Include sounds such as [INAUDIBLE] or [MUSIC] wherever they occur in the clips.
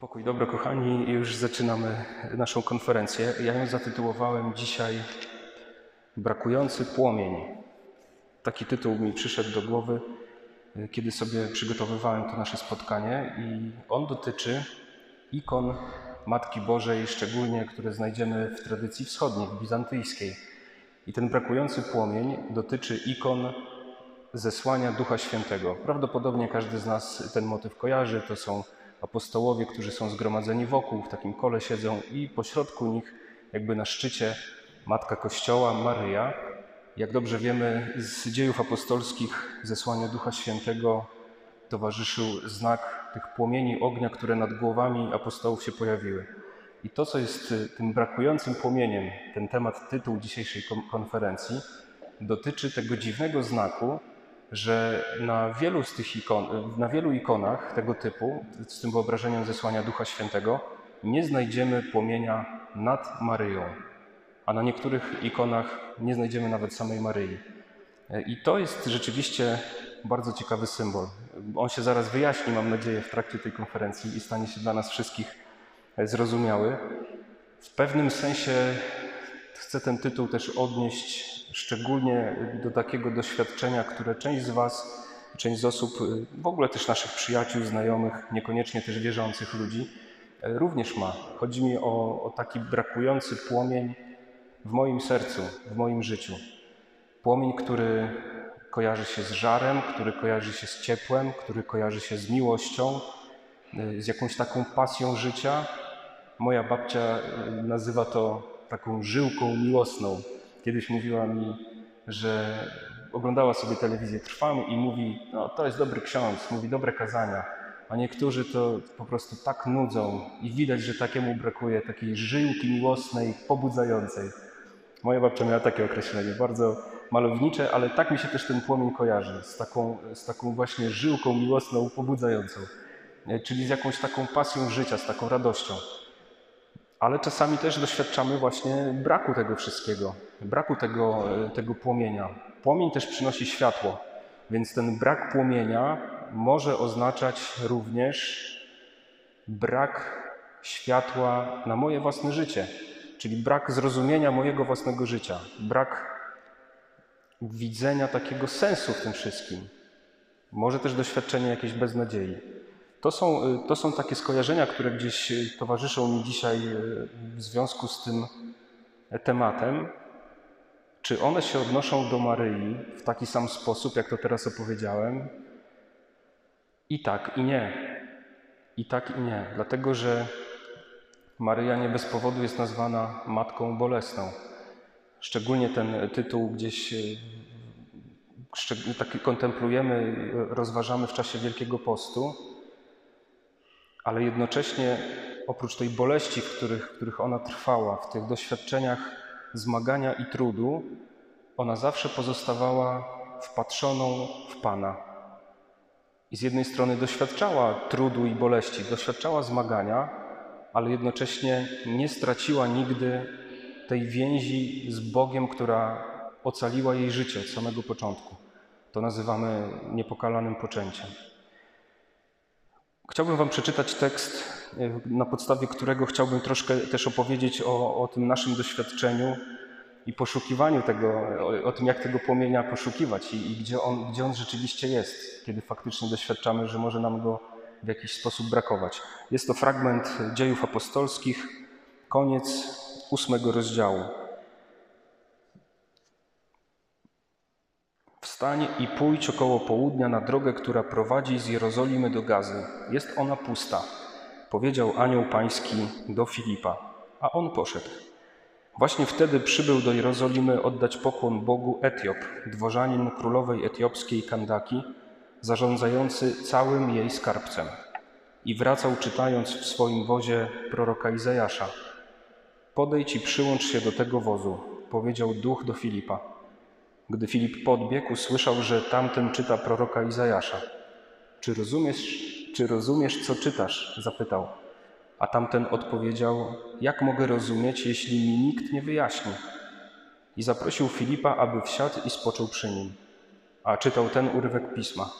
Pokój dobro, kochani, już zaczynamy naszą konferencję. Ja ją zatytułowałem dzisiaj Brakujący płomień. Taki tytuł mi przyszedł do głowy, kiedy sobie przygotowywałem to nasze spotkanie, i on dotyczy ikon Matki Bożej, szczególnie które znajdziemy w tradycji wschodniej, bizantyjskiej. I ten brakujący płomień dotyczy ikon zesłania Ducha Świętego. Prawdopodobnie każdy z nas ten motyw kojarzy. To są apostołowie, którzy są zgromadzeni wokół, w takim kole siedzą i pośrodku nich, jakby na szczycie, Matka Kościoła, Maryja. Jak dobrze wiemy z dziejów apostolskich zesłania Ducha Świętego towarzyszył znak tych płomieni ognia, które nad głowami apostołów się pojawiły. I to, co jest tym brakującym płomieniem, ten temat, tytuł dzisiejszej konferencji, dotyczy tego dziwnego znaku, że na wielu z tych ikon, na wielu ikonach tego typu, z tym wyobrażeniem zesłania Ducha Świętego, nie znajdziemy płomienia nad Maryją, a na niektórych ikonach nie znajdziemy nawet samej Maryi. I to jest rzeczywiście bardzo ciekawy symbol. On się zaraz wyjaśni, mam nadzieję, w trakcie tej konferencji i stanie się dla nas wszystkich zrozumiały. W pewnym sensie chcę ten tytuł też odnieść szczególnie do takiego doświadczenia, które część z Was, część z osób, w ogóle też naszych przyjaciół, znajomych, niekoniecznie też wierzących ludzi, również ma. Chodzi mi o, o taki brakujący płomień w moim sercu, w moim życiu. Płomień, który kojarzy się z żarem, który kojarzy się z ciepłem, który kojarzy się z miłością, z jakąś taką pasją życia. Moja babcia nazywa to taką żyłką miłosną. Kiedyś mówiła mi, że oglądała sobie telewizję Trwam i mówi, no to jest dobry ksiądz, mówi dobre kazania, a niektórzy to po prostu tak nudzą i widać, że takiemu brakuje takiej żyłki miłosnej, pobudzającej. Moja babcia miała takie określenie, bardzo malownicze, ale tak mi się też ten płomień kojarzy, z taką, z taką właśnie żyłką miłosną, pobudzającą, czyli z jakąś taką pasją życia, z taką radością ale czasami też doświadczamy właśnie braku tego wszystkiego, braku tego, tego płomienia. Płomień też przynosi światło, więc ten brak płomienia może oznaczać również brak światła na moje własne życie, czyli brak zrozumienia mojego własnego życia, brak widzenia takiego sensu w tym wszystkim. Może też doświadczenie jakiejś beznadziei. To są, to są takie skojarzenia, które gdzieś towarzyszą mi dzisiaj w związku z tym tematem. Czy one się odnoszą do Maryi w taki sam sposób, jak to teraz opowiedziałem? I tak, i nie. I tak, i nie. Dlatego, że Maryja nie bez powodu jest nazwana Matką Bolesną. Szczególnie ten tytuł gdzieś taki kontemplujemy, rozważamy w czasie Wielkiego Postu ale jednocześnie oprócz tej boleści, w których, w których ona trwała, w tych doświadczeniach zmagania i trudu, ona zawsze pozostawała wpatrzoną w Pana. I z jednej strony doświadczała trudu i boleści, doświadczała zmagania, ale jednocześnie nie straciła nigdy tej więzi z Bogiem, która ocaliła jej życie od samego początku. To nazywamy niepokalanym poczęciem. Chciałbym Wam przeczytać tekst, e, na podstawie którego chciałbym troszkę też opowiedzieć o, o tym naszym doświadczeniu i poszukiwaniu tego, o, o tym, jak tego płomienia poszukiwać i, i, gdzie, on, gdzie on rzeczywiście jest, kiedy faktycznie doświadczamy, że może nam go w jakiś sposób brakować. Jest to fragment dziejów apostolskich, koniec ósmego rozdziału. Wstań i pójdź około południa na drogę, która prowadzi z Jerozolimy do Gazy. Jest ona pusta, powiedział anioł pański do Filipa, a on poszedł. Właśnie wtedy przybył do Jerozolimy oddać pokłon Bogu Etiop, dworzanin królowej etiopskiej Kandaki, zarządzający całym jej skarbcem. I wracał czytając w swoim wozie proroka Izajasza. Podejdź i przyłącz się do tego wozu, powiedział duch do Filipa. Gdy Filip podbiegł, słyszał, że tamten czyta proroka Izajasza. Czy rozumiesz, czy rozumiesz, co czytasz? zapytał. A tamten odpowiedział: Jak mogę rozumieć, jeśli mi nikt nie wyjaśni? I zaprosił Filipa, aby wsiadł i spoczął przy nim. A czytał ten urywek pisma.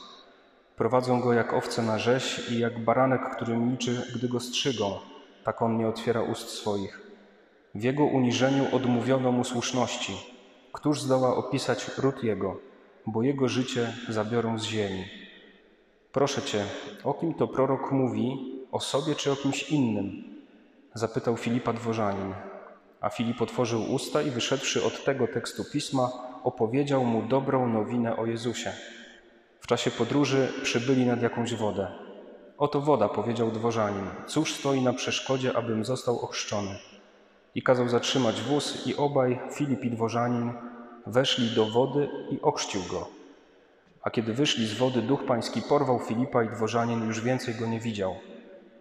Prowadzą go jak owce na rzeź i jak baranek, który milczy, gdy go strzygą, tak on nie otwiera ust swoich. W jego uniżeniu odmówiono mu słuszności. Któż zdoła opisać ród jego, bo jego życie zabiorą z ziemi. Proszę cię, o kim to prorok mówi, o sobie czy o kimś innym? Zapytał Filipa dworzanin. A Filip otworzył usta i wyszedłszy od tego tekstu pisma, opowiedział mu dobrą nowinę o Jezusie. W czasie podróży przybyli nad jakąś wodę. Oto woda, powiedział dworzanin. Cóż stoi na przeszkodzie, abym został ochrzczony? I kazał zatrzymać wóz i obaj, Filip i dworzanin, weszli do wody i ochrzcił go. A kiedy wyszli z wody, duch pański porwał Filipa i dworzanin już więcej go nie widział.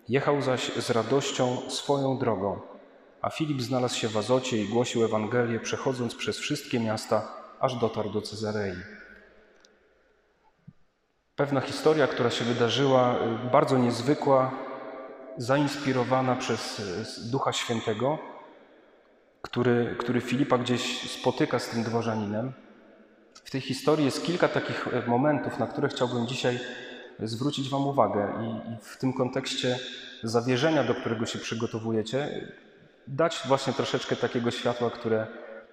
Jechał zaś z radością swoją drogą, a Filip znalazł się w Azocie i głosił Ewangelię, przechodząc przez wszystkie miasta, aż dotarł do Cezarei. Pewna historia, która się wydarzyła, bardzo niezwykła, zainspirowana przez Ducha Świętego, który, który Filipa gdzieś spotyka z tym dworzaninem. W tej historii jest kilka takich y, momentów, na które chciałbym dzisiaj zwrócić Wam uwagę i, i w tym kontekście zawierzenia, do którego się przygotowujecie, dać właśnie troszeczkę takiego światła, które,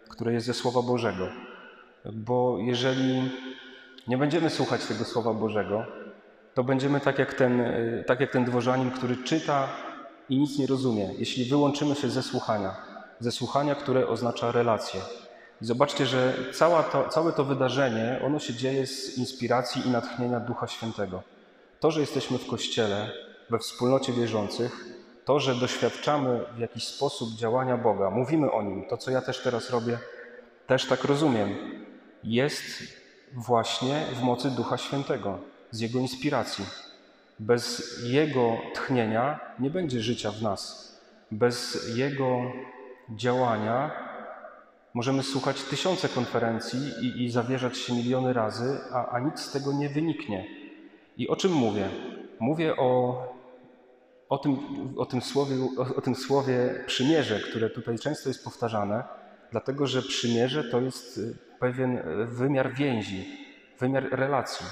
które jest ze Słowa Bożego. Bo jeżeli nie będziemy słuchać tego Słowa Bożego, to będziemy tak jak ten, tak jak ten dworzanin, który czyta i nic nie rozumie, jeśli wyłączymy się ze słuchania, ze słuchania, które oznacza relację. I zobaczcie, że to, całe to wydarzenie, ono się dzieje z inspiracji i natchnienia Ducha Świętego. To, że jesteśmy w Kościele, we wspólnocie wierzących, to, że doświadczamy w jakiś sposób działania Boga, mówimy o Nim, to co ja też teraz robię, też tak rozumiem, jest właśnie w mocy Ducha Świętego, z Jego inspiracji. Bez Jego tchnienia nie będzie życia w nas. Bez Jego działania możemy słuchać tysiące konferencji i, i zawierzać się miliony razy, a, a nic z tego nie wyniknie. I o czym mówię? Mówię o, o, tym, o, tym słowie, o, o tym słowie przymierze, które tutaj często jest powtarzane, dlatego że przymierze to jest y, pewien wymiar więzi, wymiar relacji.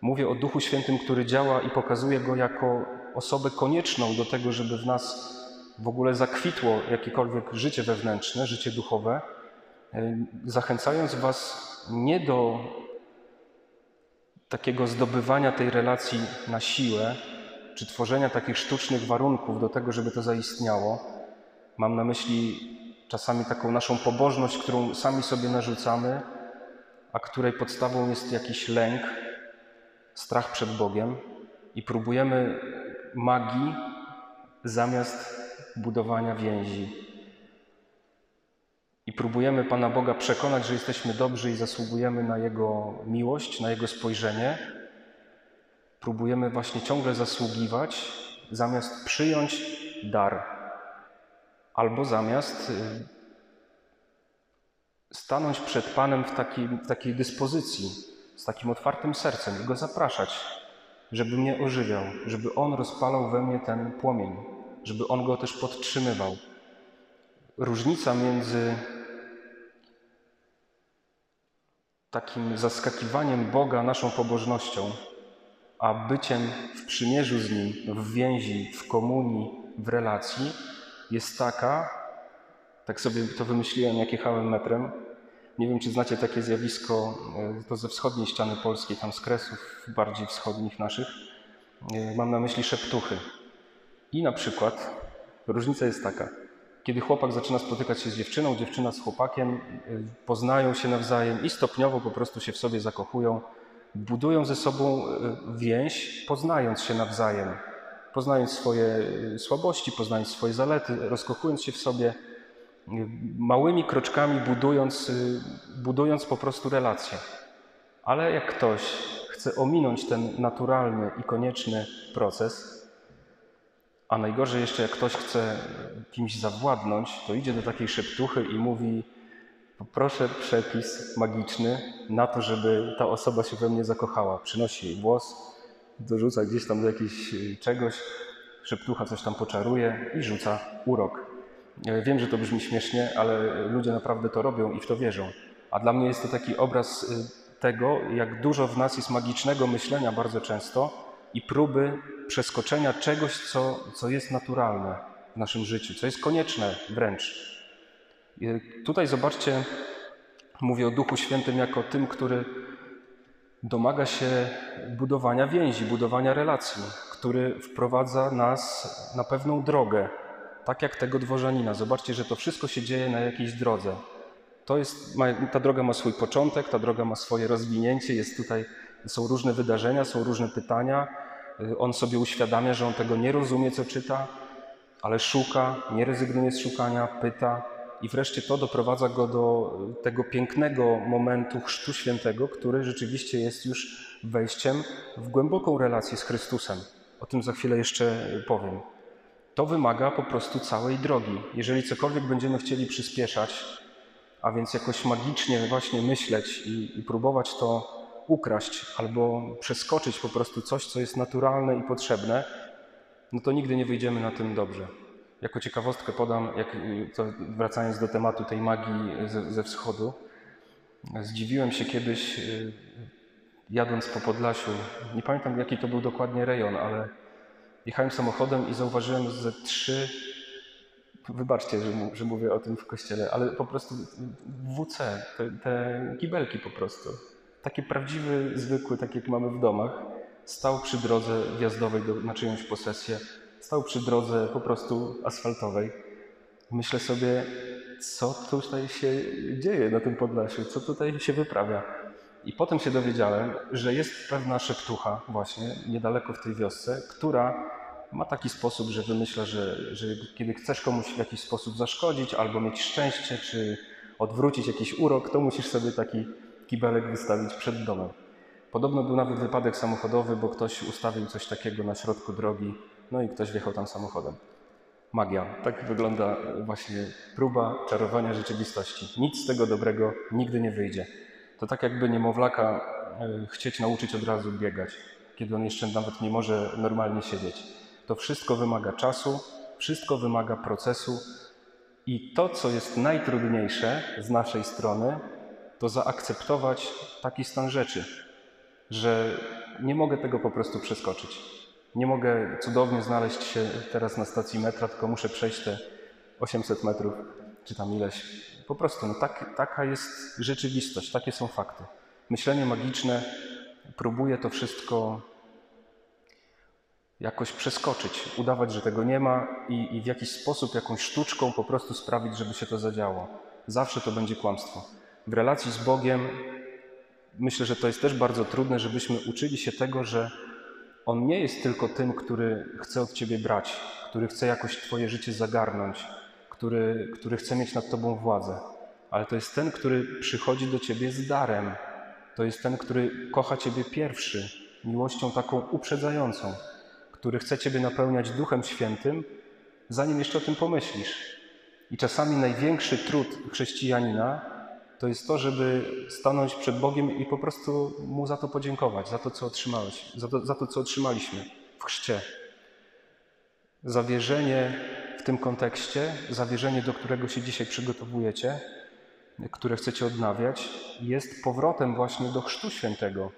Mówię o Duchu Świętym, który działa i pokazuje go jako osobę konieczną do tego, żeby w nas w ogóle zakwitło jakiekolwiek życie wewnętrzne, życie duchowe, zachęcając Was nie do takiego zdobywania tej relacji na siłę, czy tworzenia takich sztucznych warunków do tego, żeby to zaistniało. Mam na myśli czasami taką naszą pobożność, którą sami sobie narzucamy, a której podstawą jest jakiś lęk, strach przed Bogiem i próbujemy magii zamiast budowania więzi. I próbujemy Pana Boga przekonać, że jesteśmy dobrzy i zasługujemy na Jego miłość, na Jego spojrzenie. Próbujemy właśnie ciągle zasługiwać, zamiast przyjąć dar, albo zamiast y, stanąć przed Panem w takiej, w takiej dyspozycji, z takim otwartym sercem i Go zapraszać, żeby mnie ożywiał, żeby On rozpalał we mnie ten płomień, żeby On go też podtrzymywał. Różnica między takim zaskakiwaniem Boga naszą pobożnością, a byciem w przymierzu z Nim, w więzi, w komunii, w relacji, jest taka, tak sobie to wymyśliłem, jak jechałem metrem. Nie wiem, czy znacie takie zjawisko, e, to ze wschodniej ściany polskiej, tam z kresów bardziej wschodnich naszych. E, mam na myśli szeptuchy. I na przykład różnica jest taka. Kiedy chłopak zaczyna spotykać się z dziewczyną, dziewczyna z chłopakiem, y, poznają się nawzajem i stopniowo po prostu się w sobie zakochują, budują ze sobą y, więź, poznając się nawzajem, poznając swoje y, słabości, poznając swoje zalety, rozkochując się w sobie, małymi kroczkami budując, budując po prostu relacje. Ale jak ktoś chce ominąć ten naturalny i konieczny proces, a najgorzej jeszcze, jak ktoś chce kimś zawładnąć, to idzie do takiej szeptuchy i mówi: Poproszę przepis magiczny na to, żeby ta osoba się we mnie zakochała. Przynosi jej włos, dorzuca gdzieś tam do jakiegoś y, czegoś, szeptucha coś tam poczaruje i rzuca urok. Wiem, że to brzmi śmiesznie, ale ludzie naprawdę to robią i w to wierzą. A dla mnie jest to taki obraz y, tego, jak dużo w nas jest magicznego myślenia bardzo często i próby przeskoczenia czegoś, co, co jest naturalne w naszym życiu, co jest konieczne wręcz. I tutaj zobaczcie, mówię o Duchu Świętym jako tym, który domaga się budowania więzi, budowania relacji, który wprowadza nas na pewną drogę, tak jak tego dworzanina. Zobaczcie, że to wszystko się dzieje na jakiejś drodze. To jest, ta droga ma swój początek, ta droga ma swoje rozwinięcie, jest tutaj, są różne wydarzenia, są różne pytania. On sobie uświadamia, że on tego nie rozumie, co czyta, ale szuka, nie rezygnuje z szukania, pyta, i wreszcie to doprowadza go do tego pięknego momentu Chrztu Świętego, który rzeczywiście jest już wejściem w głęboką relację z Chrystusem. O tym za chwilę jeszcze powiem. To wymaga po prostu całej drogi. Jeżeli cokolwiek będziemy chcieli przyspieszać, a więc jakoś magicznie właśnie myśleć i, i próbować to ukraść albo przeskoczyć po prostu coś, co jest naturalne i potrzebne, no to nigdy nie wyjdziemy na tym dobrze. Jako ciekawostkę podam, jak, wracając do tematu tej magii ze, ze wschodu. Zdziwiłem się kiedyś, y, jadąc po Podlasiu. Nie pamiętam, jaki to był dokładnie rejon, ale jechałem samochodem i zauważyłem ze trzy. Wybaczcie, że, że mówię o tym w kościele, ale po prostu WC, te, te kibelki po prostu. Taki prawdziwy, zwykły, tak jak mamy w domach, stał przy drodze wjazdowej do, na czyjąś posesję stał przy drodze po prostu asfaltowej. Myślę sobie, co tutaj się dzieje na tym Podlasiu, co tutaj się wyprawia. I potem się dowiedziałem, że jest pewna szeptucha właśnie niedaleko w tej wiosce, która ma taki sposób, że wymyśla, że, że kiedy chcesz komuś w jakiś sposób zaszkodzić albo mieć szczęście, czy odwrócić jakiś urok, to musisz sobie taki kibelek wystawić przed domem. Podobno był nawet wypadek samochodowy, bo ktoś ustawił coś takiego na środku drogi no i ktoś wjechał tam samochodem. Magia. Tak wygląda właśnie próba czarowania rzeczywistości. Nic z tego dobrego nigdy nie wyjdzie. To tak jakby niemowlaka e, chcieć nauczyć od razu biegać, kiedy on jeszcze nawet nie może normalnie siedzieć. To wszystko wymaga czasu, wszystko wymaga procesu i to, co jest najtrudniejsze z naszej strony, to zaakceptować taki stan rzeczy, że nie mogę tego po prostu przeskoczyć. Nie mogę cudownie znaleźć się teraz na stacji metra, tylko muszę przejść te 800 metrów, czy tam ileś. Po prostu, no tak, taka jest rzeczywistość, takie są fakty. Myślenie magiczne próbuje to wszystko jakoś przeskoczyć, udawać, że tego nie ma i, i w jakiś sposób, jakąś sztuczką po prostu sprawić, żeby się to zadziało. Zawsze to będzie kłamstwo. W relacji z Bogiem myślę, że to jest też bardzo trudne, żebyśmy uczyli się tego, że on nie jest tylko tym, który chce od ciebie brać, który chce jakoś twoje życie zagarnąć, który, który chce mieć nad tobą władzę, ale to jest ten, który przychodzi do ciebie z darem. To jest ten, który kocha ciebie pierwszy, miłością taką uprzedzającą, który chce ciebie napełniać Duchem Świętym, zanim jeszcze o tym pomyślisz. I czasami największy trud chrześcijanina to jest to, żeby stanąć przed Bogiem i po prostu Mu za to podziękować, za to, co otrzymałeś, za to, za to co otrzymaliśmy w chrzcie. Zawierzenie w tym kontekście, zawierzenie, do którego się dzisiaj przygotowujecie, które chcecie odnawiać, jest powrotem właśnie do Chrztu Świętego.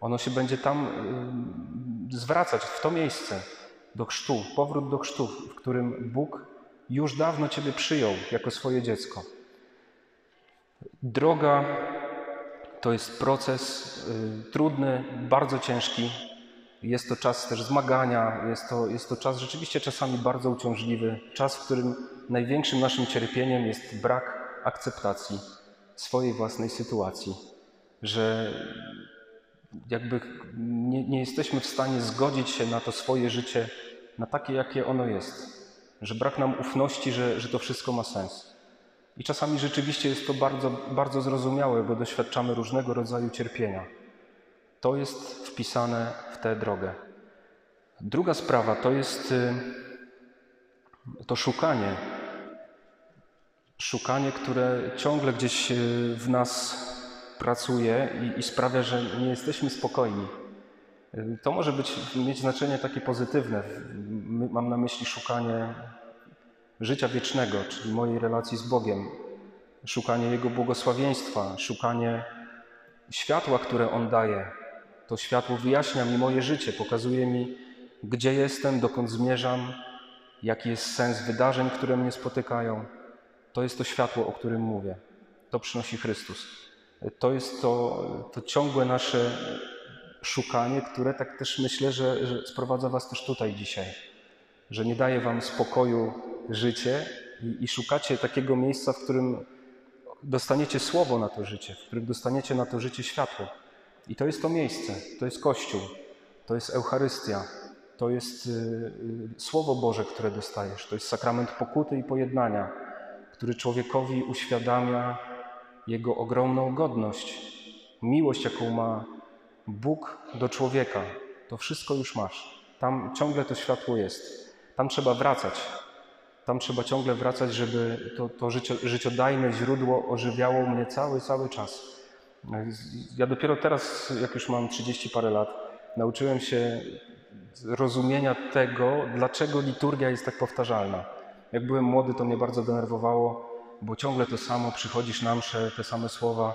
Ono się będzie tam y, zwracać, w to miejsce, do chrztu, powrót do chrztu, w którym Bóg już dawno Ciebie przyjął jako swoje dziecko. Droga to jest proces y, trudny, bardzo ciężki. Jest to czas też zmagania, jest to, jest to czas rzeczywiście czasami bardzo uciążliwy, czas, w którym największym naszym cierpieniem jest brak akceptacji swojej własnej sytuacji, że jakby nie, nie jesteśmy w stanie zgodzić się na to swoje życie, na takie, jakie ono jest, że brak nam ufności, że, że to wszystko ma sens. I czasami rzeczywiście jest to bardzo, bardzo zrozumiałe, bo doświadczamy różnego rodzaju cierpienia. To jest wpisane w tę drogę. Druga sprawa to jest y, to szukanie. Szukanie, które ciągle gdzieś y, w nas pracuje i, i sprawia, że nie jesteśmy spokojni. Y, to może być, mieć znaczenie takie pozytywne. Mam na myśli szukanie życia wiecznego, czyli mojej relacji z Bogiem, szukanie Jego błogosławieństwa, szukanie światła, które On daje. To światło wyjaśnia mi moje życie, pokazuje mi, gdzie jestem, dokąd zmierzam, jaki jest sens wydarzeń, które mnie spotykają. To jest to światło, o którym mówię. To przynosi Chrystus. To jest to, to ciągłe nasze szukanie, które tak też myślę, że, że sprowadza Was też tutaj dzisiaj. Że nie daje Wam spokoju życie i, szukacie takiego miejsca, w którym dostaniecie słowo na to życie, w którym dostaniecie na to życie światło. I to jest to miejsce, to jest Kościół, to jest Eucharystia, to jest y, y, Słowo Boże, które dostajesz, to jest sakrament pokuty i pojednania, który człowiekowi uświadamia jego ogromną godność, miłość, jaką ma Bóg do człowieka. To wszystko już masz. Tam ciągle to światło jest. Tam trzeba wracać. Tam trzeba ciągle wracać, żeby to, to życio, życiodajne źródło ożywiało mnie cały, cały czas. Ja dopiero teraz, jak już mam 30 parę lat, nauczyłem się rozumienia tego, dlaczego liturgia jest tak powtarzalna. Jak byłem młody, to mnie bardzo denerwowało, bo ciągle to samo, przychodzisz na mszę, te same słowa,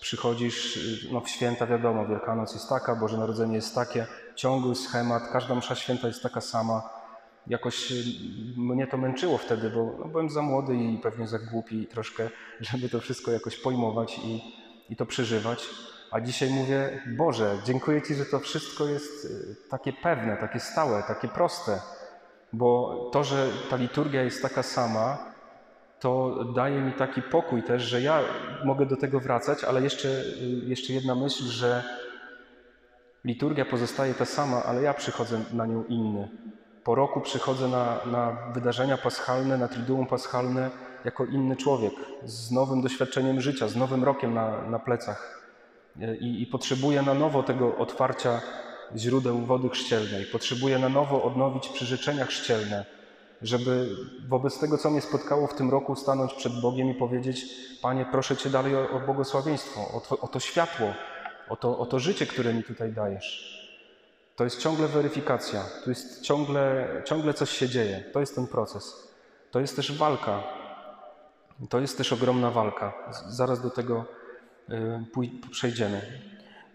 przychodzisz no w święta, wiadomo, Wielkanoc jest taka, Boże Narodzenie jest takie, ciągły schemat, każda msza święta jest taka sama. Jakoś y, mnie to męczyło wtedy, bo no, byłem za młody i pewnie za głupi troszkę, [LAUGHS] żeby to wszystko jakoś pojmować i, i to przeżywać. A dzisiaj mówię, Boże, dziękuję Ci, że to wszystko jest y, takie pewne, takie stałe, takie proste. Bo to, że ta liturgia jest taka sama, to daje mi taki pokój też, że ja mogę do tego wracać, ale jeszcze, y, jeszcze jedna myśl, że liturgia pozostaje ta sama, ale ja przychodzę na nią inny. Po roku przychodzę na, na wydarzenia paschalne, na Triduum Paschalne jako inny człowiek, z nowym doświadczeniem życia, z nowym rokiem na, na plecach. I, I potrzebuję na nowo tego otwarcia źródeł wody chrzcielnej. Potrzebuję na nowo odnowić przyrzeczenia chrzcielne, żeby wobec tego, co mnie spotkało w tym roku, stanąć przed Bogiem i powiedzieć: Panie, proszę Cię dalej o, o błogosławieństwo, o to, o to światło, o to, o to życie, które mi tutaj dajesz. To jest ciągle weryfikacja, tu jest ciągle, ciągle coś się dzieje. To jest ten proces. To jest też walka. To jest też ogromna walka. Zaraz do tego y, przejdziemy.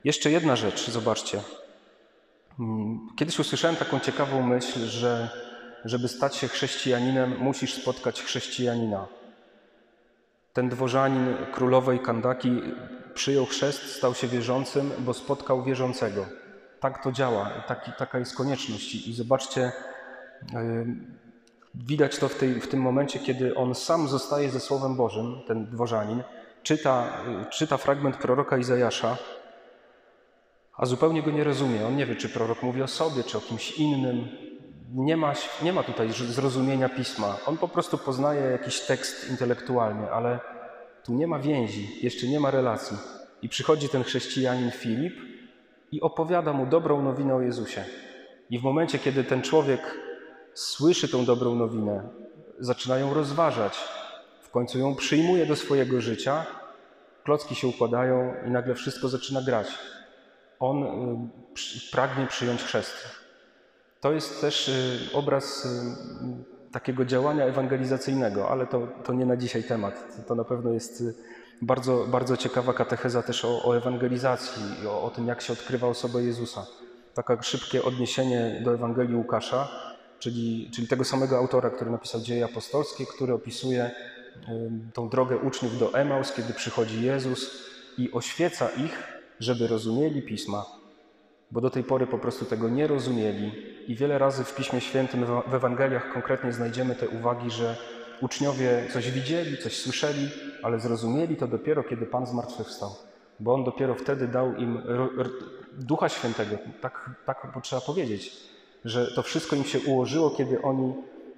Jeszcze jedna rzecz, zobaczcie. Mm, kiedyś usłyszałem taką ciekawą myśl, że żeby stać się chrześcijaninem, musisz spotkać chrześcijanina. Ten dworzanin królowej Kandaki przyjął chrzest, stał się wierzącym, bo spotkał wierzącego. Tak to działa, taki, taka jest konieczność. I zobaczcie, yy, widać to w, tej, w tym momencie, kiedy on sam zostaje ze Słowem Bożym, ten dworzanin, czyta, yy, czyta fragment proroka Izajasza, a zupełnie go nie rozumie. On nie wie, czy prorok mówi o sobie, czy o kimś innym. Nie ma, nie ma tutaj zrozumienia pisma. On po prostu poznaje jakiś tekst intelektualnie, ale tu nie ma więzi, jeszcze nie ma relacji. I przychodzi ten chrześcijanin Filip i opowiada mu dobrą nowinę o Jezusie. I w momencie, kiedy ten człowiek słyszy tą dobrą nowinę, zaczyna ją rozważać, w końcu ją przyjmuje do swojego życia, klocki się układają i nagle wszystko zaczyna grać. On y, pragnie przyjąć chrzest. To jest też y, obraz y, takiego działania ewangelizacyjnego, ale to, to nie na dzisiaj temat. To na pewno jest bardzo, bardzo ciekawa katecheza też o, o ewangelizacji i o, o tym, jak się odkrywa osobę Jezusa. Takie szybkie odniesienie do Ewangelii Łukasza, czyli, czyli tego samego autora, który napisał Dzieje Apostolskie, który opisuje tą drogę uczniów do Emaus, kiedy przychodzi Jezus i oświeca ich, żeby rozumieli Pisma, bo do tej pory po prostu tego nie rozumieli. I wiele razy w Piśmie Świętym, w Ewangeliach konkretnie znajdziemy te uwagi, że uczniowie coś widzieli, coś słyszeli, ale zrozumieli to dopiero, kiedy Pan zmartwychwstał. Bo On dopiero wtedy dał im Ducha Świętego, tak, tak trzeba powiedzieć, że to wszystko im się ułożyło, kiedy oni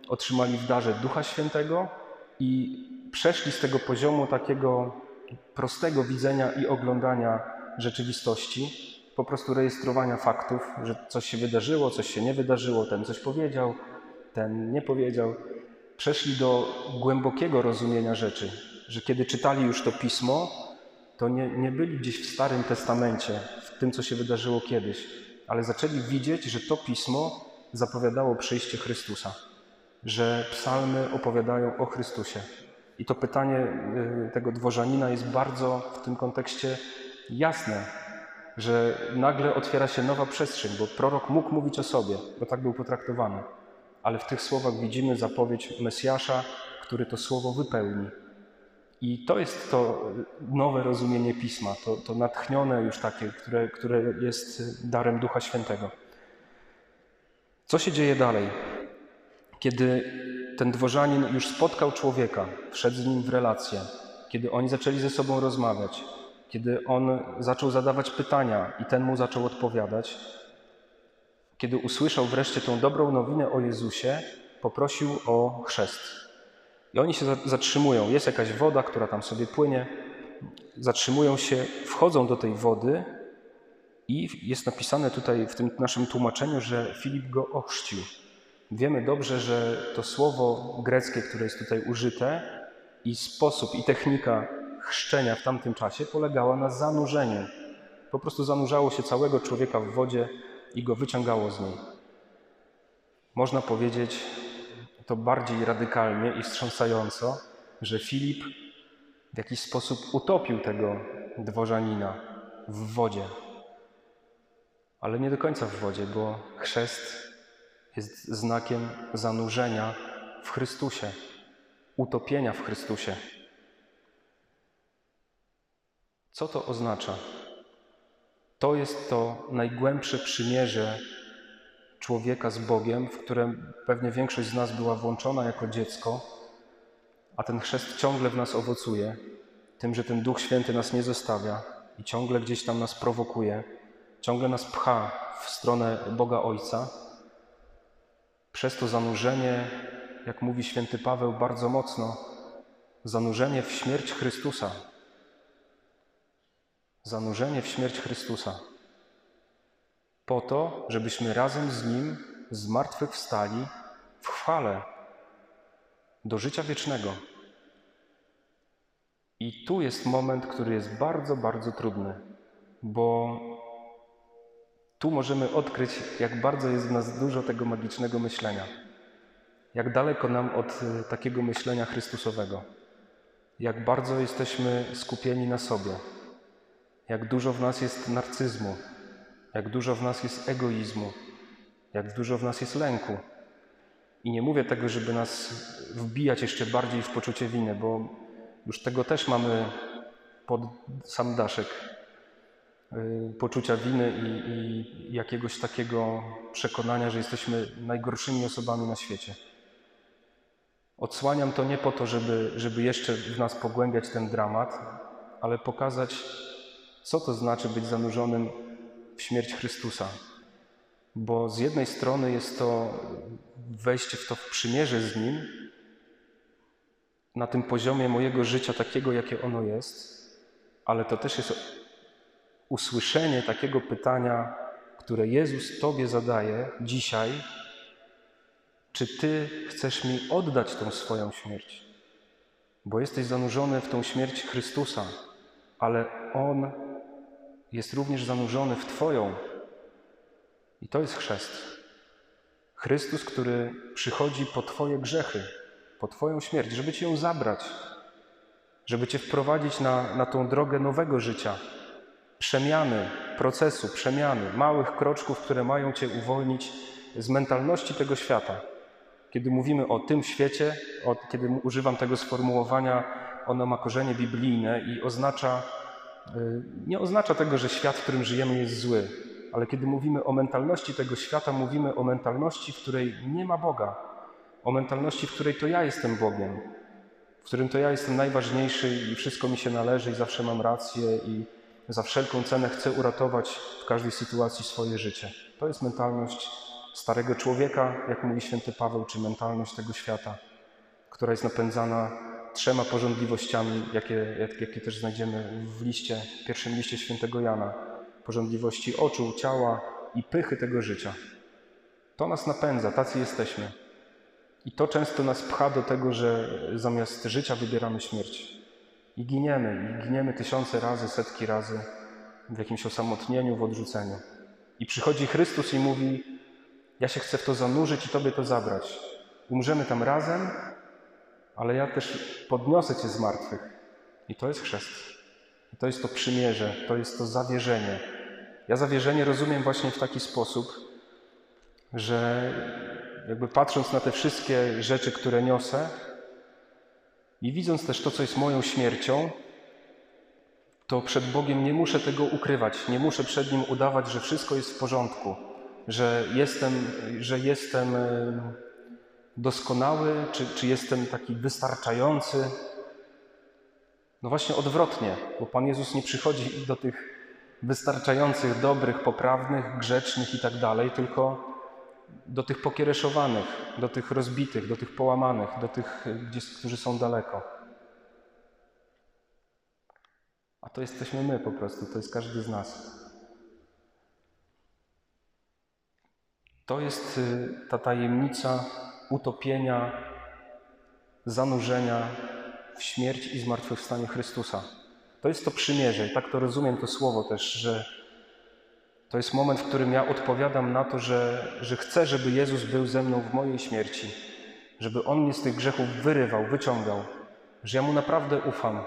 otrzymali w darze Ducha Świętego i przeszli z tego poziomu takiego prostego widzenia i oglądania rzeczywistości po prostu rejestrowania faktów, że coś się wydarzyło, coś się nie wydarzyło, ten coś powiedział, ten nie powiedział. Przeszli do głębokiego rozumienia rzeczy, że kiedy czytali już to pismo, to nie, nie byli gdzieś w Starym Testamencie, w tym, co się wydarzyło kiedyś, ale zaczęli widzieć, że to pismo zapowiadało przyjście Chrystusa, że psalmy opowiadają o Chrystusie. I to pytanie y, tego dworzanina jest bardzo w tym kontekście jasne, że nagle otwiera się nowa przestrzeń, bo prorok mógł mówić o sobie, bo tak był potraktowany. Ale w tych słowach widzimy zapowiedź Mesjasza, który to słowo wypełni. I to jest to nowe rozumienie pisma, to, to natchnione już takie, które, które jest darem Ducha Świętego. Co się dzieje dalej? Kiedy ten dworzanin już spotkał człowieka, wszedł z nim w relację, kiedy oni zaczęli ze sobą rozmawiać, kiedy on zaczął zadawać pytania i ten mu zaczął odpowiadać, kiedy usłyszał wreszcie tą dobrą nowinę o Jezusie, poprosił o chrzest. I oni się zatrzymują. Jest jakaś woda, która tam sobie płynie. Zatrzymują się, wchodzą do tej wody i jest napisane tutaj w tym naszym tłumaczeniu, że Filip go ochrzcił. Wiemy dobrze, że to słowo greckie, które jest tutaj użyte, i sposób, i technika chrzczenia w tamtym czasie polegała na zanurzeniu. Po prostu zanurzało się całego człowieka w wodzie i go wyciągało z niej. Można powiedzieć to bardziej radykalnie i wstrząsająco, że Filip w jakiś sposób utopił tego dworzanina w wodzie. Ale nie do końca w wodzie, bo chrzest jest znakiem zanurzenia w Chrystusie, utopienia w Chrystusie. Co to oznacza? To jest to najgłębsze przymierze człowieka z Bogiem, w którym pewnie większość z nas była włączona jako dziecko, a ten chrzest ciągle w nas owocuje, tym, że ten Duch Święty nas nie zostawia i ciągle gdzieś tam nas prowokuje, ciągle nas pcha w stronę Boga Ojca. Przez to zanurzenie, jak mówi święty Paweł bardzo mocno, zanurzenie w śmierć Chrystusa, zanurzenie w śmierć Chrystusa, po to, żebyśmy razem z Nim zmartwychwstali w chwale do życia wiecznego. I tu jest moment, który jest bardzo, bardzo trudny, bo tu możemy odkryć, jak bardzo jest w nas dużo tego magicznego myślenia. Jak daleko nam od y, takiego myślenia Chrystusowego. Jak bardzo jesteśmy skupieni na sobie, jak dużo w nas jest narcyzmu, jak dużo w nas jest egoizmu, jak dużo w nas jest lęku. I nie mówię tego, żeby nas wbijać jeszcze bardziej w poczucie winy, bo już tego też mamy pod sam daszek y, poczucia winy i, i jakiegoś takiego przekonania, że jesteśmy najgorszymi osobami na świecie. Odsłaniam to nie po to, żeby, żeby jeszcze w nas pogłębiać ten dramat, ale pokazać, co to znaczy być zanurzonym w śmierć Chrystusa. Bo z jednej strony jest to wejście w to w przymierze z Nim, na tym poziomie mojego życia, takiego, jakie ono jest, ale to też jest usłyszenie takiego pytania, które Jezus Tobie zadaje dzisiaj: czy Ty chcesz mi oddać tą swoją śmierć? Bo jesteś zanurzony w tą śmierć Chrystusa, ale On jest również zanurzony w Twoją. I to jest chrzest. Chrystus, który przychodzi po Twoje grzechy, po Twoją śmierć, żeby Cię ją zabrać, żeby Cię wprowadzić na, na tą drogę nowego życia, przemiany, procesu, przemiany, małych kroczków, które mają Cię uwolnić z mentalności tego świata. Kiedy mówimy o tym świecie, o, kiedy używam tego sformułowania, ono ma korzenie biblijne i oznacza nie oznacza tego, że świat, w którym żyjemy, jest zły, ale kiedy mówimy o mentalności tego świata, mówimy o mentalności, w której nie ma Boga, o mentalności, w której to ja jestem Bogiem, w którym to ja jestem najważniejszy i wszystko mi się należy i zawsze mam rację i za wszelką cenę chcę uratować w każdej sytuacji swoje życie. To jest mentalność starego człowieka, jak mówi święty Paweł, czy mentalność tego świata, która jest napędzana trzema porządliwościami, jakie, jakie też znajdziemy w liście, w pierwszym liście świętego Jana. Porządliwości oczu, ciała i pychy tego życia. To nas napędza, tacy jesteśmy. I to często nas pcha do tego, że zamiast życia wybieramy śmierć. I giniemy, i giniemy tysiące razy, setki razy w jakimś osamotnieniu, w odrzuceniu. I przychodzi Chrystus i mówi: Ja się chcę w to zanurzyć i Tobie to zabrać. Umrzemy tam razem, ale ja też podniosę Cię z martwych. I to jest chrzest. To jest to przymierze, to jest to zawierzenie. Ja zawierzenie rozumiem właśnie w taki sposób, że jakby patrząc na te wszystkie rzeczy, które niosę i widząc też to, co jest moją śmiercią, to przed Bogiem nie muszę tego ukrywać, nie muszę przed Nim udawać, że wszystko jest w porządku, że jestem, że jestem doskonały, czy, czy jestem taki wystarczający. No właśnie odwrotnie, bo Pan Jezus nie przychodzi do tych wystarczających, dobrych, poprawnych, grzecznych i tak dalej, tylko do tych pokiereszowanych, do tych rozbitych, do tych połamanych, do tych, gdzie, którzy są daleko. A to jesteśmy my po prostu, to jest każdy z nas. To jest y, ta tajemnica utopienia, zanurzenia w śmierć i zmartwychwstanie Chrystusa. To jest to przymierze i tak to rozumiem to słowo też, że to jest moment, w którym ja odpowiadam na to, że, że chcę, żeby Jezus był ze mną w mojej śmierci, żeby On mnie z tych grzechów wyrywał, wyciągał, że ja Mu naprawdę ufam.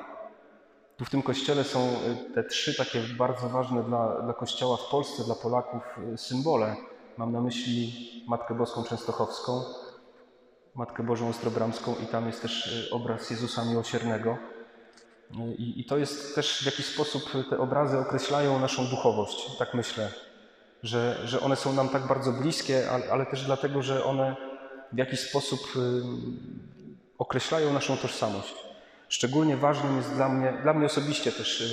Tu w tym kościele są y, te trzy takie bardzo ważne dla, dla Kościoła w Polsce, dla Polaków y, symbole. Mam na myśli Matkę Boską Częstochowską, Matkę Bożą Ostrobramską i tam jest też y, obraz Jezusa Miłosiernego. I, I, to jest też w jakiś sposób te obrazy określają naszą duchowość, tak myślę, że, że one są nam tak bardzo bliskie, ale, ale też dlatego, że one w jakiś sposób y, określają naszą tożsamość. Szczególnie ważnym jest dla mnie, dla mnie osobiście też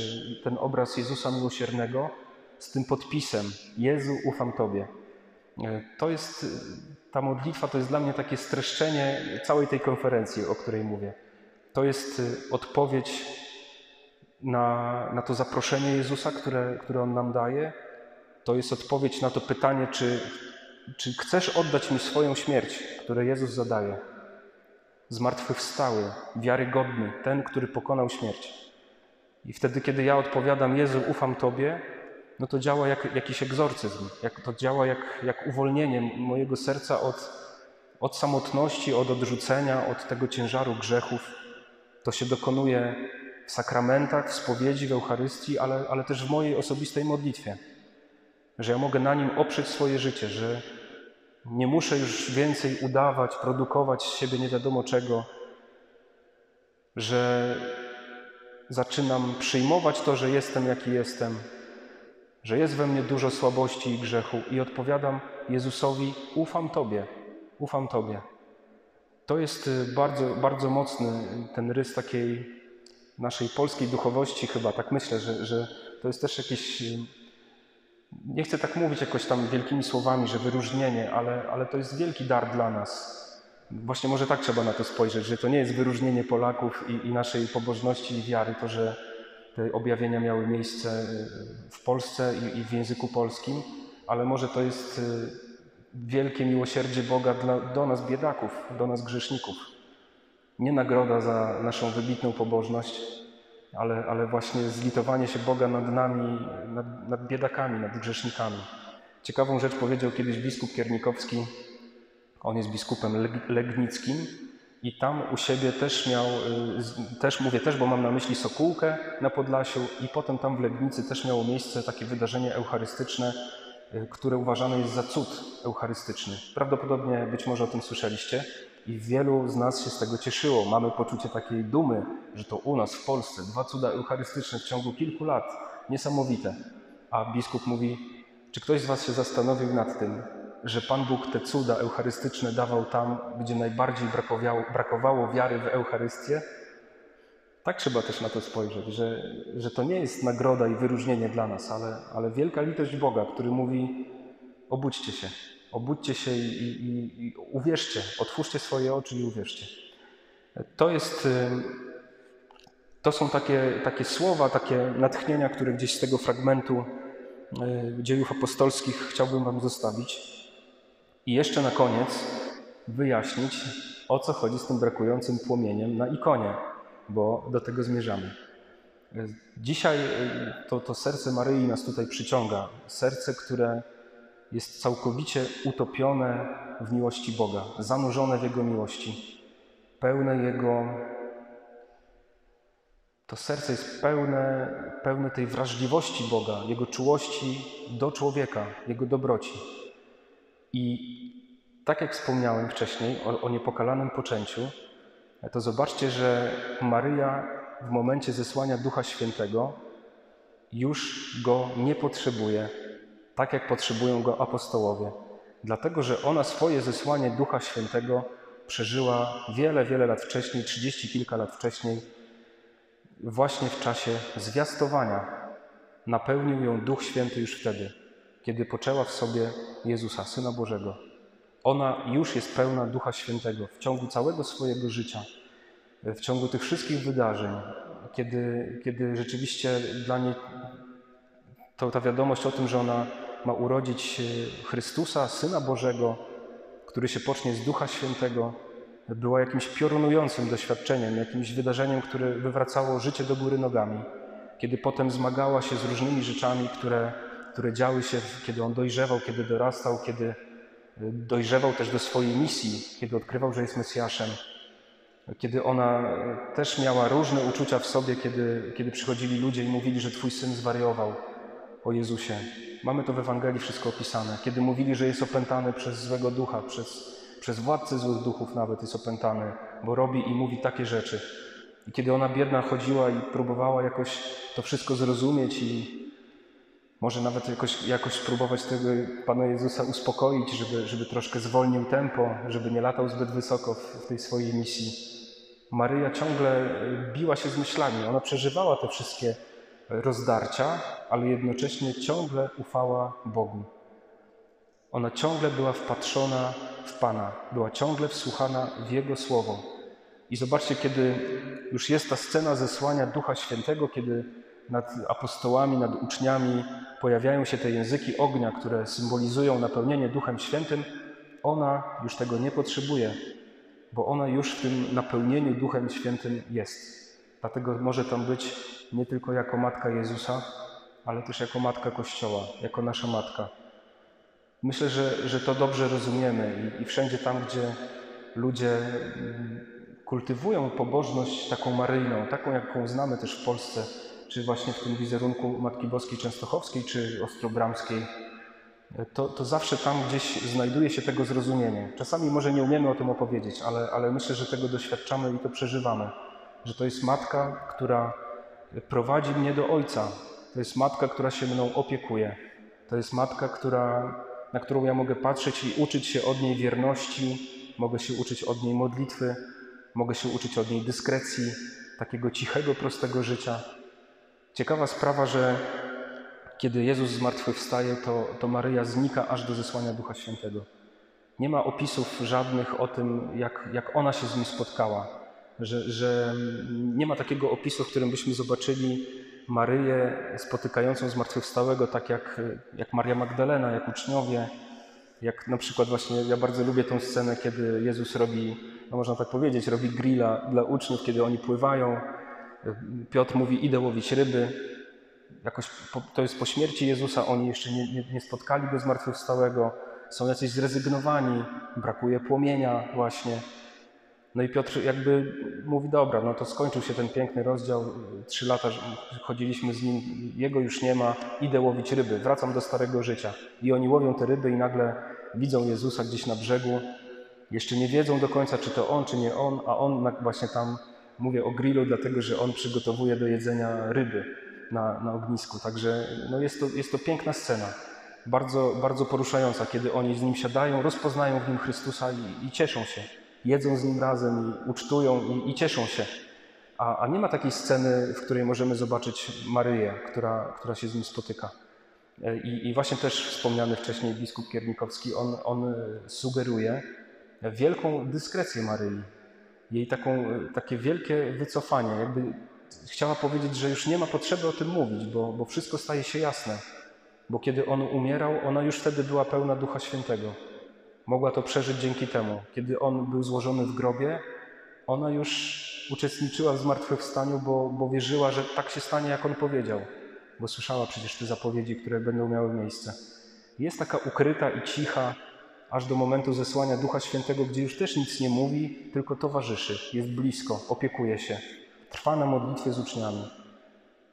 ten obraz Jezusa Miłosiernego z tym podpisem Jezu, ufam Tobie. To jest, ta modlitwa to jest dla mnie takie streszczenie całej tej konferencji, o której mówię. To jest odpowiedź na, na to zaproszenie Jezusa, które, które On nam daje. To jest odpowiedź na to pytanie, czy, czy chcesz oddać mi swoją śmierć, które Jezus zadaje. Zmartwychwstały, wiarygodny, ten, który pokonał śmierć. I wtedy, kiedy ja odpowiadam, Jezu, ufam Tobie, no to działa jak jakiś egzorcyzm, jak, to działa jak, jak uwolnienie mojego serca od, od samotności, od odrzucenia, od tego ciężaru grzechów. To się dokonuje w sakramentach, w spowiedzi, w Eucharystii, ale, ale też w mojej osobistej modlitwie. Że ja mogę na nim oprzeć swoje życie, że nie muszę już więcej udawać, produkować z siebie nie wiadomo czego, że zaczynam przyjmować to, że jestem jaki jestem, że jest we mnie dużo słabości i grzechu i odpowiadam Jezusowi: Ufam Tobie, ufam Tobie. To jest bardzo, bardzo mocny ten rys takiej naszej polskiej duchowości chyba, tak myślę, że, że to jest też jakieś, nie chcę tak mówić jakoś tam wielkimi słowami, że wyróżnienie, ale, ale to jest wielki dar dla nas. Właśnie może tak trzeba na to spojrzeć, że to nie jest wyróżnienie Polaków i, i naszej pobożności i wiary, to, że te objawienia miały miejsce w Polsce i, i w języku polskim, ale może to jest y, wielkie miłosierdzie Boga dla, do nas biedaków, do nas grzeszników. Nie nagroda za naszą wybitną pobożność, ale, ale właśnie zlitowanie się Boga nad nami, nad, nad biedakami, nad grzesznikami. Ciekawą rzecz powiedział kiedyś biskup Kiernikowski. On jest biskupem legnickim i tam u siebie też miał, y, też mówię też, bo mam na myśli Sokółkę na Podlasiu i potem tam w Legnicy też miało miejsce takie wydarzenie eucharystyczne, y, które uważane jest za cud eucharystyczny. Prawdopodobnie być może o tym słyszeliście. I wielu z nas się z tego cieszyło. Mamy poczucie takiej dumy, że to u nas w Polsce dwa cuda eucharystyczne w ciągu kilku lat. Niesamowite. A biskup mówi, czy ktoś z Was się zastanowił nad tym, że Pan Bóg te cuda eucharystyczne dawał tam, gdzie najbardziej brakowało, brakowało wiary w Eucharystię? Tak trzeba też na to spojrzeć, że, że to nie jest nagroda i wyróżnienie dla nas, ale, ale wielka litość Boga, który mówi: obudźcie się, Obudźcie się i, i, i uwierzcie, otwórzcie swoje oczy i uwierzcie. To jest, to są takie, takie słowa, takie natchnienia, które gdzieś z tego fragmentu y, dziejów apostolskich chciałbym Wam zostawić. I jeszcze na koniec wyjaśnić, o co chodzi z tym brakującym płomieniem na ikonie, bo do tego zmierzamy. Dzisiaj y, to, to serce Maryi nas tutaj przyciąga. Serce, które jest całkowicie utopione w miłości Boga, zanurzone w Jego miłości, pełne Jego to serce jest pełne, pełne tej wrażliwości Boga, Jego czułości do człowieka, Jego dobroci. I tak jak wspomniałem wcześniej o, o niepokalanym poczęciu, to zobaczcie, że Maryja w momencie zesłania Ducha Świętego już go nie potrzebuje, tak jak potrzebują go apostołowie. Dlatego, że ona swoje zesłanie Ducha Świętego przeżyła wiele, wiele lat wcześniej, trzydzieści kilka lat wcześniej, właśnie w czasie zwiastowania. Napełnił ją Duch Święty już wtedy, kiedy poczęła w sobie Jezusa, Syna Bożego. Ona już jest pełna Ducha Świętego w ciągu całego swojego życia, w ciągu tych wszystkich wydarzeń, kiedy, kiedy rzeczywiście dla niej to ta wiadomość o tym, że ona ma urodzić Chrystusa, Syna Bożego, który się pocznie z Ducha Świętego, była jakimś piorunującym doświadczeniem, jakimś wydarzeniem, które wywracało życie do góry nogami. Kiedy potem zmagała się z różnymi rzeczami, które, które działy się, kiedy on dojrzewał, kiedy dorastał, kiedy dojrzewał też do swojej misji, kiedy odkrywał, że jest Mesjaszem, kiedy ona też miała różne uczucia w sobie, kiedy, kiedy przychodzili ludzie i mówili, że Twój syn zwariował o Jezusie. Mamy to w Ewangelii wszystko opisane. Kiedy mówili, że jest opętany przez złego ducha, przez, przez władcę złych duchów nawet jest opętany, bo robi i mówi takie rzeczy. I kiedy ona biedna chodziła i próbowała jakoś to wszystko zrozumieć i może nawet jakoś, jakoś spróbować tego Pana Jezusa uspokoić, żeby, żeby troszkę zwolnił tempo, żeby nie latał zbyt wysoko w, w tej swojej misji. Maryja ciągle biła się z myślami. Ona przeżywała te wszystkie rozdarcia, ale jednocześnie ciągle ufała Bogu. Ona ciągle była wpatrzona w Pana, była ciągle wsłuchana w Jego słowo. I zobaczcie, kiedy już jest ta scena zesłania Ducha Świętego, kiedy nad apostołami, nad uczniami pojawiają się te języki ognia, które symbolizują napełnienie Duchem Świętym, ona już tego nie potrzebuje, bo ona już w tym napełnieniu Duchem Świętym jest. Dlatego może tam być nie tylko jako matka Jezusa, ale też jako matka Kościoła, jako nasza matka. Myślę, że, że to dobrze rozumiemy i, i wszędzie tam, gdzie ludzie mm, kultywują pobożność taką maryjną, taką jaką znamy też w Polsce, czy właśnie w tym wizerunku Matki Boskiej Częstochowskiej, czy Ostrobramskiej, to, to zawsze tam gdzieś znajduje się tego zrozumienie. Czasami może nie umiemy o tym opowiedzieć, ale, ale myślę, że tego doświadczamy i to przeżywamy. Że to jest matka, która prowadzi mnie do Ojca. To jest matka, która się mną opiekuje. To jest matka, która, na którą ja mogę patrzeć i uczyć się od niej wierności, mogę się uczyć od niej modlitwy, mogę się uczyć od niej dyskrecji, takiego cichego, prostego życia. Ciekawa sprawa, że kiedy Jezus zmartwychwstaje, to, to Maryja znika aż do zesłania Ducha Świętego. Nie ma opisów żadnych o tym, jak, jak ona się z nim spotkała. Że, że nie ma takiego opisu, w którym byśmy zobaczyli Maryję spotykającą zmartwychwstałego, tak jak, jak Maria Magdalena, jak uczniowie, jak na przykład właśnie, ja bardzo lubię tą scenę, kiedy Jezus robi, no można tak powiedzieć, robi grilla dla uczniów, kiedy oni pływają. Piotr mówi, idę łowić ryby. Jakoś po, to jest po śmierci Jezusa, oni jeszcze nie, nie, nie spotkali go zmartwychwstałego, są jacyś zrezygnowani, brakuje płomienia właśnie. No i Piotr jakby mówi, dobra, no to skończył się ten piękny rozdział, trzy lata chodziliśmy z nim, jego już nie ma, idę łowić ryby, wracam do starego życia. I oni łowią te ryby i nagle widzą Jezusa gdzieś na brzegu, jeszcze nie wiedzą do końca, czy to on, czy nie on, a on właśnie tam, mówię o grillu, dlatego że on przygotowuje do jedzenia ryby na, na ognisku. Także no jest, to, jest to piękna scena, bardzo, bardzo poruszająca, kiedy oni z nim siadają, rozpoznają w nim Chrystusa i, i cieszą się jedzą z nim razem i ucztują i, i cieszą się. A, a, nie ma takiej sceny, w której możemy zobaczyć Maryję, która, która się z nim spotyka. E, I, I, właśnie też wspomniany wcześniej biskup Kiernikowski, on, on sugeruje wielką dyskrecję Maryi. Jej taką, takie wielkie wycofanie. Jakby chciała powiedzieć, że już nie ma potrzeby o tym mówić, bo, bo wszystko staje się jasne. Bo kiedy on umierał, ona już wtedy była pełna Ducha Świętego mogła to przeżyć dzięki temu. Kiedy on był złożony w grobie, ona już uczestniczyła w zmartwychwstaniu, bo, bo wierzyła, że tak się stanie, jak on powiedział, bo słyszała przecież te zapowiedzi, które będą miały miejsce. Jest taka ukryta i cicha, aż do momentu zesłania Ducha Świętego, gdzie już też nic nie mówi, tylko towarzyszy, jest blisko, opiekuje się. trwa na modlitwie z uczniami.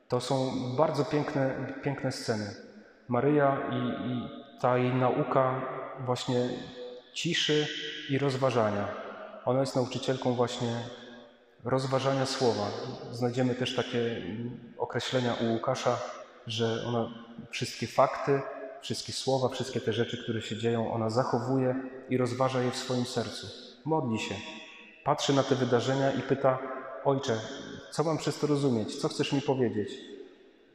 To są bardzo piękne, piękne sceny. Maryja i, i ta jej nauka właśnie ciszy i rozważania. Ona jest nauczycielką właśnie rozważania słowa. Znajdziemy też takie określenia u Łukasza, że ona wszystkie fakty, wszystkie słowa, wszystkie te rzeczy, które się dzieją, ona zachowuje i rozważa je w swoim sercu. Modli się, patrzy na te wydarzenia i pyta: Ojcze, co mam przez to rozumieć? Co chcesz mi powiedzieć?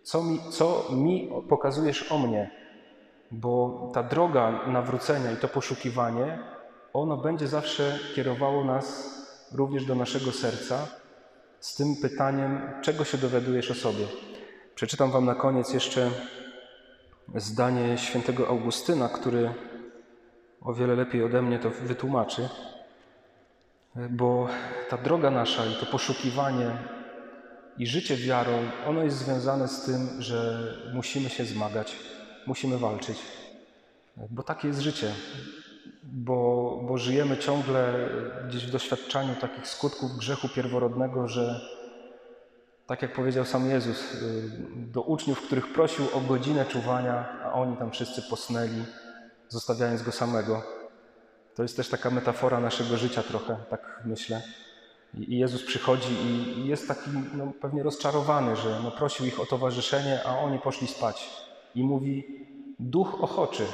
Co mi, co mi pokazujesz o mnie? Bo ta droga nawrócenia i to poszukiwanie, ono będzie zawsze kierowało nas również do naszego serca z tym pytaniem, czego się dowiadujesz o sobie. Przeczytam Wam na koniec jeszcze zdanie świętego Augustyna, który o wiele lepiej ode mnie to wytłumaczy, bo ta droga nasza i to poszukiwanie i życie wiarą, ono jest związane z tym, że musimy się zmagać, musimy walczyć, bo takie jest życie bo, bo żyjemy ciągle gdzieś w doświadczaniu takich skutków grzechu pierworodnego, że tak jak powiedział sam Jezus y, do uczniów, których prosił o godzinę czuwania, a oni tam wszyscy posnęli, zostawiając go samego. To jest też taka metafora naszego życia trochę, tak myślę. I Jezus przychodzi i jest taki no, pewnie rozczarowany, że no, prosił ich o towarzyszenie, a oni poszli spać. I mówi, duch ochoczy,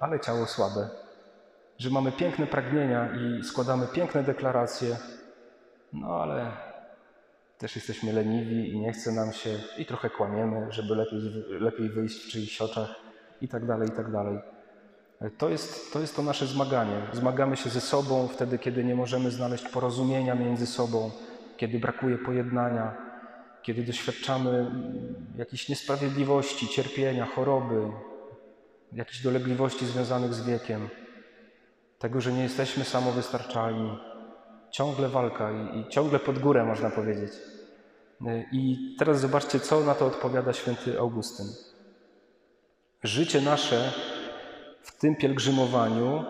ale ciało słabe że mamy piękne pragnienia i składamy piękne deklaracje, no ale też jesteśmy leniwi i nie chce nam się i trochę kłamiemy, żeby lepiej, lepiej wyjść w czyichś oczach i tak dalej, i tak dalej. To jest, to jest to nasze zmaganie. Zmagamy się ze sobą wtedy, kiedy nie możemy znaleźć porozumienia między sobą, kiedy brakuje pojednania, kiedy doświadczamy jakichś niesprawiedliwości, cierpienia, choroby, jakichś dolegliwości związanych z wiekiem tego, że nie jesteśmy samowystarczalni. Ciągle walka i, i ciągle pod górę, można powiedzieć. I teraz zobaczcie, co na to odpowiada święty Augustyn. Życie nasze w tym pielgrzymowaniu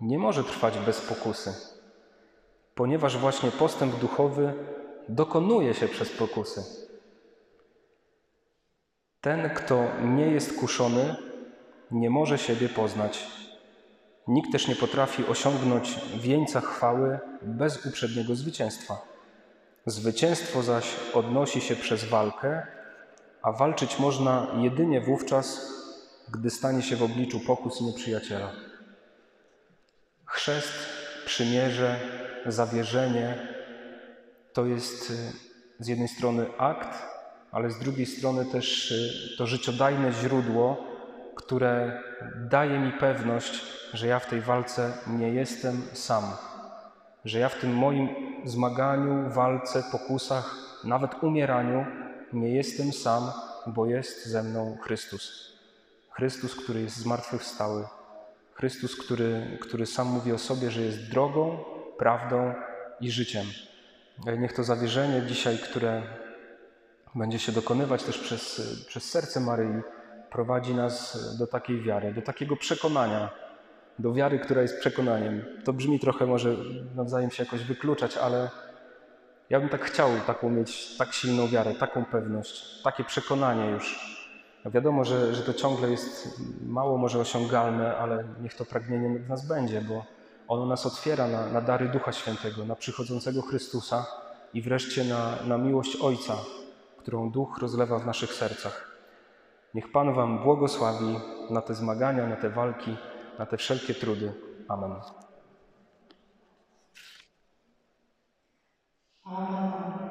nie może trwać bez pokusy, ponieważ właśnie postęp duchowy dokonuje się przez pokusy. Ten, kto nie jest kuszony, nie może siebie poznać. Nikt też nie potrafi osiągnąć wieńca chwały bez uprzedniego zwycięstwa. Zwycięstwo zaś odnosi się przez walkę, a walczyć można jedynie wówczas, gdy stanie się w obliczu pokus nieprzyjaciela. Chrzest, przymierze, zawierzenie to jest y, z jednej strony akt, ale z drugiej strony też y, to życiodajne źródło, które daje mi pewność, że ja w tej walce nie jestem sam, że ja w tym moim zmaganiu, walce, pokusach, nawet umieraniu nie jestem sam, bo jest ze mną Chrystus. Chrystus, który jest zmartwychwstały. Chrystus, który, który sam mówi o sobie, że jest drogą, prawdą i życiem. Niech to zawierzenie dzisiaj, które będzie się dokonywać też przez, przez serce Maryi, prowadzi nas do takiej wiary, do takiego przekonania, do wiary, która jest przekonaniem. To brzmi trochę może nawzajem się jakoś wykluczać, ale ja bym tak chciał taką mieć, tak silną wiarę, taką pewność, takie przekonanie już. No wiadomo, że, że to ciągle jest mało może osiągalne, ale niech to pragnienie w nas będzie, bo ono nas otwiera na, na dary Ducha Świętego, na przychodzącego Chrystusa i wreszcie na, na miłość Ojca, którą Duch rozlewa w naszych sercach. Niech Pan Wam błogosławi na te zmagania, na te walki, na te wszelkie trudy. Amen. Amen.